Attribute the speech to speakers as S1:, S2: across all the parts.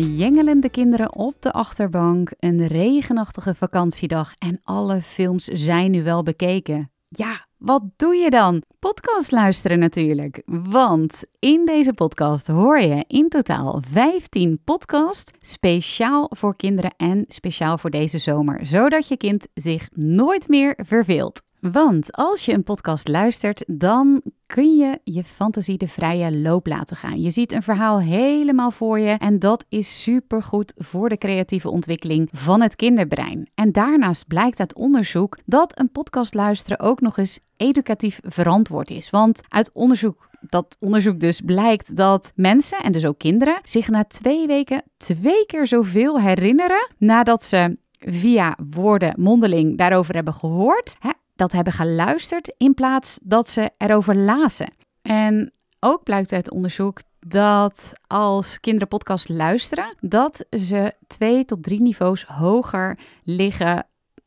S1: Jengelende kinderen op de achterbank, een regenachtige vakantiedag en alle films zijn nu wel bekeken. Ja, wat doe je dan? Podcast luisteren natuurlijk. Want in deze podcast hoor je in totaal 15 podcasts speciaal voor kinderen en speciaal voor deze zomer, zodat je kind zich nooit meer verveelt. Want als je een podcast luistert, dan kun je je fantasie de vrije loop laten gaan. Je ziet een verhaal helemaal voor je en dat is supergoed voor de creatieve ontwikkeling van het kinderbrein. En daarnaast blijkt uit onderzoek dat een podcast luisteren ook nog eens educatief verantwoord is. Want uit onderzoek dat onderzoek dus blijkt dat mensen, en dus ook kinderen, zich na twee weken twee keer zoveel herinneren nadat ze via woorden mondeling daarover hebben gehoord. Hè, dat hebben geluisterd in plaats dat ze erover lazen. En ook blijkt uit onderzoek dat als kinderen podcast luisteren, dat ze twee tot drie niveaus hoger liggen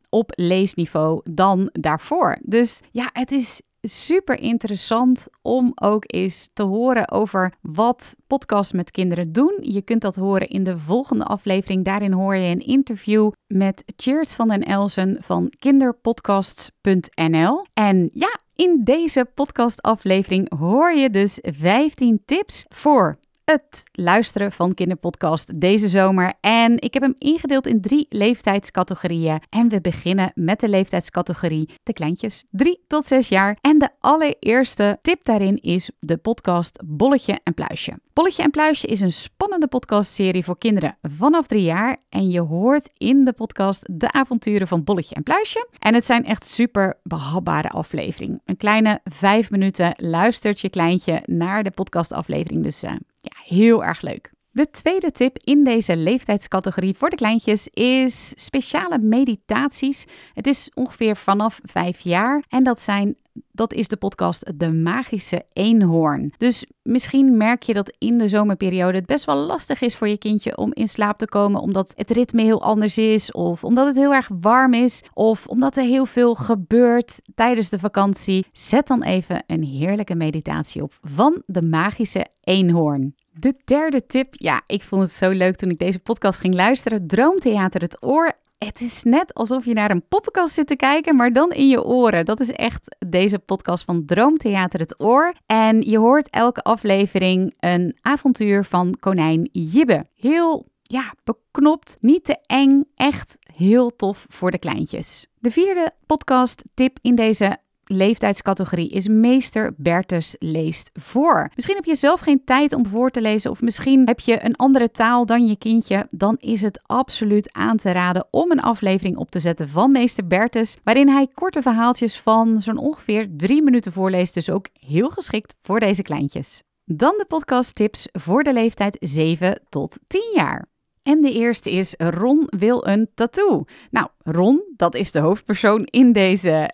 S1: op leesniveau dan daarvoor. Dus ja, het is super interessant om ook eens te horen over wat podcasts met kinderen doen. Je kunt dat horen in de volgende aflevering. Daarin hoor je een interview met Cheert van den Elsen van kinderpodcasts.nl. En ja, in deze podcastaflevering hoor je dus 15 tips voor het luisteren van kinderpodcast deze zomer. En ik heb hem ingedeeld in drie leeftijdscategorieën. En we beginnen met de leeftijdscategorie de kleintjes, 3 tot 6 jaar. En de allereerste tip daarin is de podcast Bolletje en Pluisje. Bolletje en Pluisje is een spannende podcastserie voor kinderen vanaf 3 jaar. En je hoort in de podcast de avonturen van Bolletje en Pluisje. En het zijn echt super behapbare afleveringen. Een kleine 5 minuten luistert je kleintje naar de podcastaflevering. Dus uh, ja, heel erg leuk. De tweede tip in deze leeftijdscategorie voor de kleintjes is speciale meditaties. Het is ongeveer vanaf vijf jaar en dat zijn dat is de podcast De Magische Eenhoorn. Dus misschien merk je dat in de zomerperiode het best wel lastig is voor je kindje om in slaap te komen, omdat het ritme heel anders is, of omdat het heel erg warm is, of omdat er heel veel gebeurt tijdens de vakantie. Zet dan even een heerlijke meditatie op van De Magische Eenhoorn. De derde tip, ja, ik vond het zo leuk toen ik deze podcast ging luisteren. Droomtheater het oor het is net alsof je naar een poppenkast zit te kijken, maar dan in je oren. Dat is echt deze podcast van Droomtheater het Oor. En je hoort elke aflevering een avontuur van konijn Jibbe. Heel, ja, beknopt, niet te eng, echt heel tof voor de kleintjes. De vierde podcast tip in deze leeftijdscategorie is Meester Bertus leest voor. Misschien heb je zelf geen tijd om voor te lezen of misschien heb je een andere taal dan je kindje. Dan is het absoluut aan te raden om een aflevering op te zetten van Meester Bertus, waarin hij korte verhaaltjes van zo'n ongeveer drie minuten voorleest. Dus ook heel geschikt voor deze kleintjes. Dan de podcast tips voor de leeftijd 7 tot 10 jaar. En de eerste is Ron wil een tattoo. Nou, Ron, dat is de hoofdpersoon in deze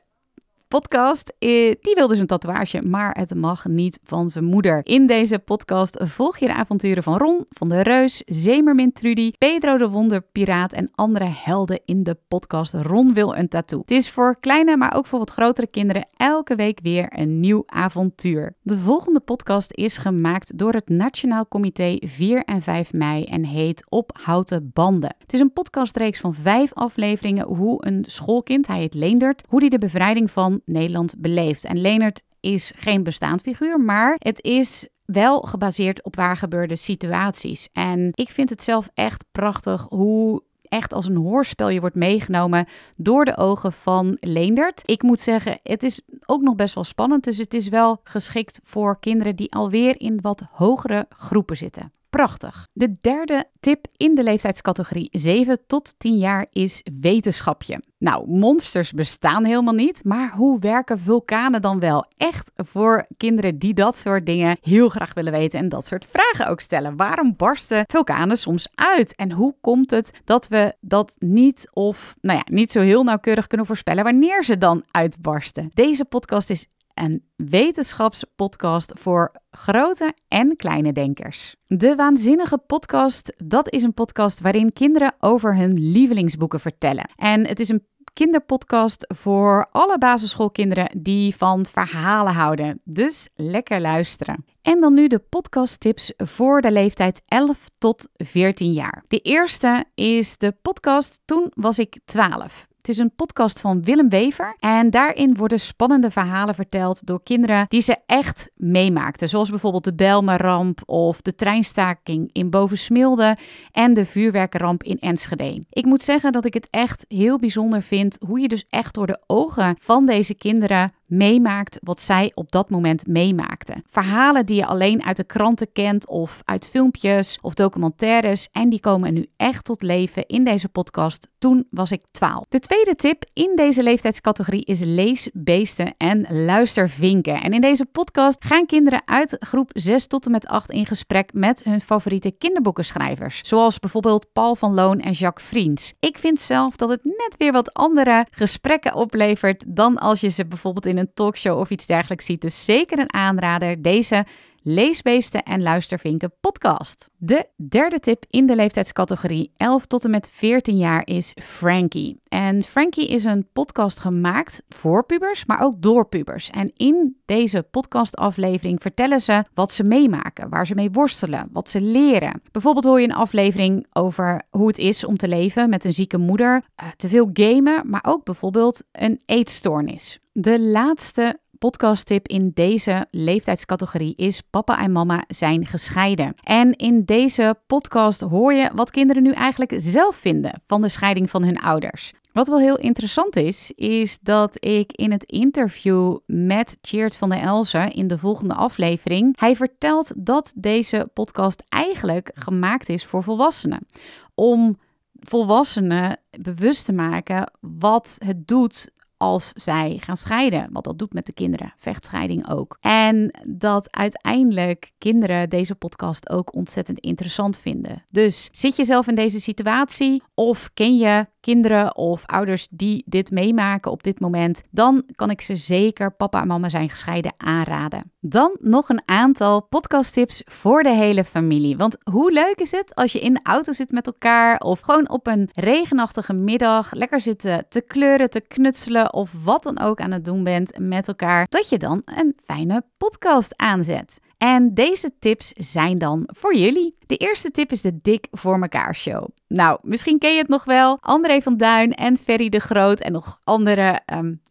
S1: podcast. Eh, die wil dus een tatoeage, maar het mag niet van zijn moeder. In deze podcast volg je de avonturen van Ron, van de Reus, Zemermin Trudy, Pedro de Wonderpiraat en andere helden in de podcast Ron wil een tattoo. Het is voor kleine, maar ook voor grotere kinderen elke week weer een nieuw avontuur. De volgende podcast is gemaakt door het Nationaal Comité 4 en 5 mei en heet Op houten banden. Het is een podcastreeks van vijf afleveringen hoe een schoolkind, hij heet Leendert, hoe hij de bevrijding van Nederland beleeft. En Leonard is geen bestaand figuur, maar het is wel gebaseerd op waar gebeurde situaties. En ik vind het zelf echt prachtig hoe echt als een hoorspel je wordt meegenomen door de ogen van Leendert. Ik moet zeggen, het is ook nog best wel spannend. Dus het is wel geschikt voor kinderen die alweer in wat hogere groepen zitten. Prachtig. De derde tip in de leeftijdscategorie 7 tot 10 jaar is wetenschapje. Nou, monsters bestaan helemaal niet, maar hoe werken vulkanen dan wel? Echt voor kinderen die dat soort dingen heel graag willen weten en dat soort vragen ook stellen. Waarom barsten vulkanen soms uit? En hoe komt het dat we dat niet of, nou ja, niet zo heel nauwkeurig kunnen voorspellen wanneer ze dan uitbarsten? Deze podcast is een wetenschapspodcast voor grote en kleine denkers. De Waanzinnige Podcast, dat is een podcast waarin kinderen over hun lievelingsboeken vertellen. En het is een kinderpodcast voor alle basisschoolkinderen die van verhalen houden. Dus lekker luisteren. En dan nu de podcasttips voor de leeftijd 11 tot 14 jaar. De eerste is de podcast Toen was ik 12. Het is een podcast van Willem Wever en daarin worden spannende verhalen verteld door kinderen die ze echt meemaakten. Zoals bijvoorbeeld de Belmerramp of de treinstaking in Bovensmilde en de vuurwerkenramp in Enschede. Ik moet zeggen dat ik het echt heel bijzonder vind hoe je dus echt door de ogen van deze kinderen meemaakt wat zij op dat moment meemaakten. Verhalen die je alleen uit de kranten kent of uit filmpjes of documentaires en die komen nu echt tot leven in deze podcast. Toen was ik 12. De tweede tip in deze leeftijdscategorie is leesbeesten en luistervinken. En in deze podcast gaan kinderen uit groep 6 tot en met 8 in gesprek met hun favoriete kinderboekenschrijvers, zoals bijvoorbeeld Paul van Loon en Jacques Vriends. Ik vind zelf dat het net weer wat andere gesprekken oplevert dan als je ze bijvoorbeeld in een talkshow of iets dergelijks ziet. Dus zeker een aanrader. Deze Leesbeesten en Luistervinken podcast. De derde tip in de leeftijdscategorie 11 tot en met 14 jaar is Frankie. En Frankie is een podcast gemaakt voor pubers, maar ook door pubers. En in deze podcastaflevering vertellen ze wat ze meemaken, waar ze mee worstelen, wat ze leren. Bijvoorbeeld hoor je een aflevering over hoe het is om te leven met een zieke moeder, eh, te veel gamen, maar ook bijvoorbeeld een eetstoornis. De laatste podcasttip in deze leeftijdscategorie is Papa en Mama zijn gescheiden. En in deze podcast hoor je wat kinderen nu eigenlijk zelf vinden van de scheiding van hun ouders. Wat wel heel interessant is, is dat ik in het interview met Cheert van der Elzen in de volgende aflevering, hij vertelt dat deze podcast eigenlijk gemaakt is voor volwassenen. Om volwassenen bewust te maken wat het doet als zij gaan scheiden. Wat dat doet met de kinderen. Vechtscheiding ook. En dat uiteindelijk kinderen deze podcast ook ontzettend interessant vinden. Dus zit je zelf in deze situatie of ken je kinderen of ouders die dit meemaken op dit moment, dan kan ik ze zeker Papa en Mama zijn gescheiden aanraden. Dan nog een aantal podcasttips voor de hele familie. Want hoe leuk is het als je in de auto zit met elkaar of gewoon op een regenachtige middag lekker zitten te kleuren, te knutselen of wat dan ook aan het doen bent met elkaar, dat je dan een fijne podcast aanzet. En deze tips zijn dan voor jullie. De eerste tip is de Dik voor elkaar show. Nou, misschien ken je het nog wel. André van Duin en Ferry de Groot en nog andere, um,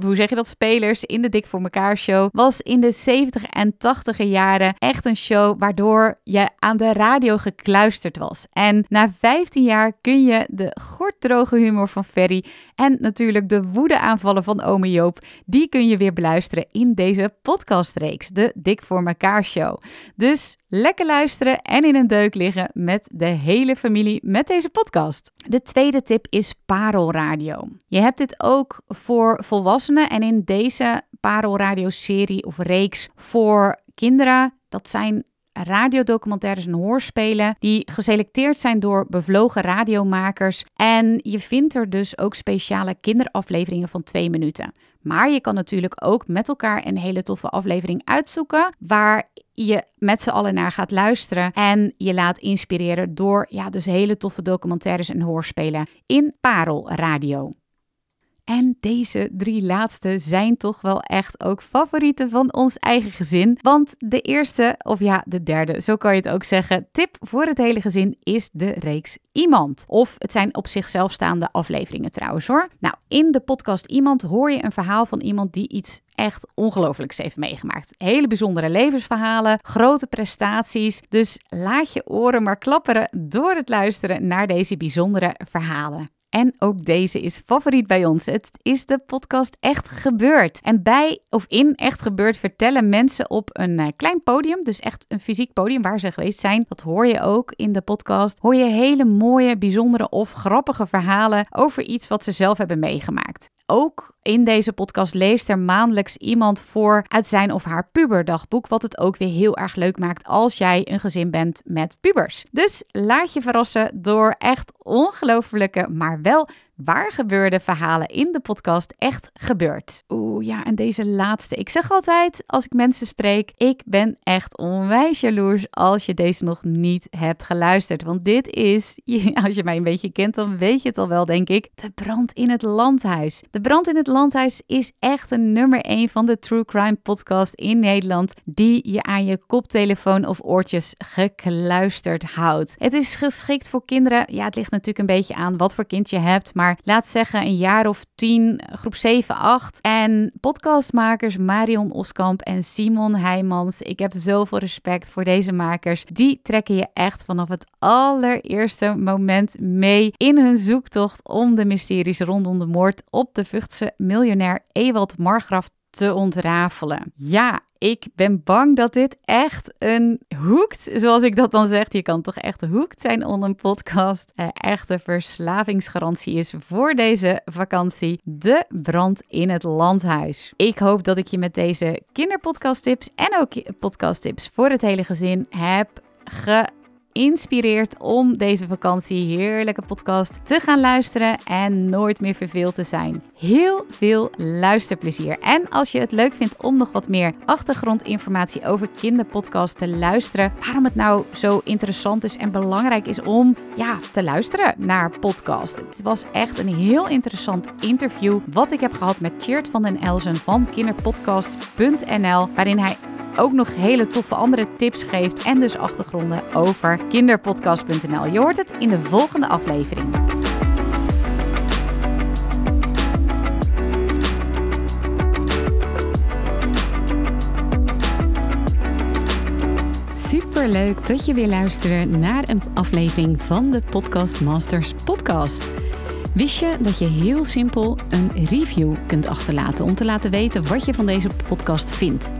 S1: hoe zeg je dat, spelers in de Dik voor elkaar show. Was in de 70 en 80 jaren echt een show waardoor je aan de radio gekluisterd was. En na 15 jaar kun je de gorddroge humor van Ferry en natuurlijk de woedeaanvallen van ome Joop, die kun je weer beluisteren in deze podcastreeks, de Dik voor elkaar show. Dus lekker luisteren en in een deuk liggen met de hele familie met deze podcast. De tweede tip is parelradio. Je hebt dit ook voor volwassenen en in deze parelradio-serie of reeks voor kinderen. Dat zijn radiodocumentaires en hoorspelen die geselecteerd zijn door bevlogen radiomakers. En je vindt er dus ook speciale kinderafleveringen van twee minuten. Maar je kan natuurlijk ook met elkaar een hele toffe aflevering uitzoeken waar je met z'n allen naar gaat luisteren en je laat inspireren door ja, dus hele toffe documentaires en hoorspelen in Parel Radio. En deze drie laatste zijn toch wel echt ook favorieten van ons eigen gezin. Want de eerste, of ja, de derde, zo kan je het ook zeggen, tip voor het hele gezin is de reeks Iemand. Of het zijn op zichzelf staande afleveringen trouwens hoor. Nou, in de podcast Iemand hoor je een verhaal van iemand die iets echt ongelooflijks heeft meegemaakt. Hele bijzondere levensverhalen, grote prestaties. Dus laat je oren maar klapperen door het luisteren naar deze bijzondere verhalen. En ook deze is favoriet bij ons. Het is de podcast Echt Gebeurd. En bij of in Echt Gebeurd vertellen mensen op een eh, klein podium, dus echt een fysiek podium waar ze geweest zijn. Dat hoor je ook in de podcast. Hoor je hele mooie, bijzondere of grappige verhalen over iets wat ze zelf hebben meegemaakt ook in deze podcast leest er maandelijks iemand voor uit zijn of haar puberdagboek. Wat het ook weer heel erg leuk maakt als jij een gezin bent met pubers. Dus laat je verrassen door echt ongelofelijke, maar wel waar gebeurde verhalen in de podcast echt gebeurd. Oeh ja, en deze laatste. Ik zeg altijd als ik mensen spreek, ik ben echt onwijs jaloers als je deze nog niet hebt geluisterd. Want dit is, als je mij een beetje kent, dan weet je het al wel, denk ik, de brand in het landhuis. De brand in het landhuis is echt een nummer 1 van de True Crime podcast in Nederland, die je aan je koptelefoon of oortjes gekluisterd houdt. Het is geschikt voor kinderen. Ja, het ligt natuurlijk een beetje aan wat voor kind je hebt, maar laat zeggen een jaar of tien, groep 7, 8. En podcastmakers Marion Oskamp en Simon Heijmans. Ik heb zoveel respect voor deze makers. Die trekken je echt vanaf het allereerste moment mee in hun zoektocht om de mysteries rondom de moord op de Vughtse miljonair Ewald Margraf te ontrafelen. Ja, ik ben bang dat dit echt een hoekt, zoals ik dat dan zeg. Je kan toch echt hoekt zijn on een podcast. Een echte verslavingsgarantie is voor deze vakantie de brand in het landhuis. Ik hoop dat ik je met deze kinderpodcasttips en ook podcasttips voor het hele gezin heb ge inspireert om deze vakantie heerlijke podcast te gaan luisteren en nooit meer verveeld te zijn. Heel veel luisterplezier. En als je het leuk vindt om nog wat meer achtergrondinformatie over kinderpodcast te luisteren, waarom het nou zo interessant is en belangrijk is om ja, te luisteren naar podcast. Het was echt een heel interessant interview wat ik heb gehad met Cheert van den Elzen van kinderpodcast.nl, waarin hij ook nog hele toffe andere tips geeft en dus achtergronden over kinderpodcast.nl. Je hoort het in de volgende aflevering. Super leuk dat je weer luistert naar een aflevering van de Podcast Masters podcast. Wist je dat je heel simpel een review kunt achterlaten om te laten weten wat je van deze podcast vindt?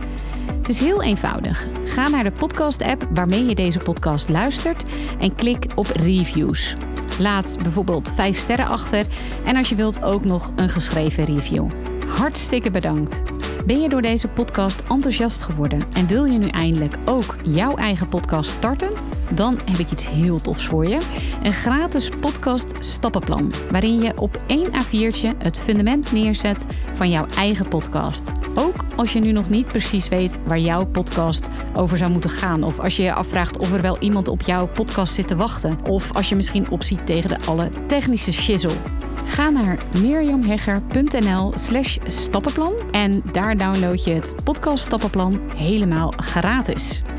S1: Het is heel eenvoudig. Ga naar de podcast-app waarmee je deze podcast luistert en klik op reviews. Laat bijvoorbeeld 5 sterren achter en als je wilt ook nog een geschreven review. Hartstikke bedankt. Ben je door deze podcast enthousiast geworden en wil je nu eindelijk ook jouw eigen podcast starten? Dan heb ik iets heel tofs voor je. Een gratis podcast stappenplan, waarin je op één A4'tje het fundament neerzet van jouw eigen podcast. Ook als je nu nog niet precies weet waar jouw podcast over zou moeten gaan. Of als je je afvraagt of er wel iemand op jouw podcast zit te wachten. Of als je misschien opziet tegen de alle technische shizzle. Ga naar mirjamhegger.nl slash stappenplan en daar download je het podcast stappenplan helemaal gratis.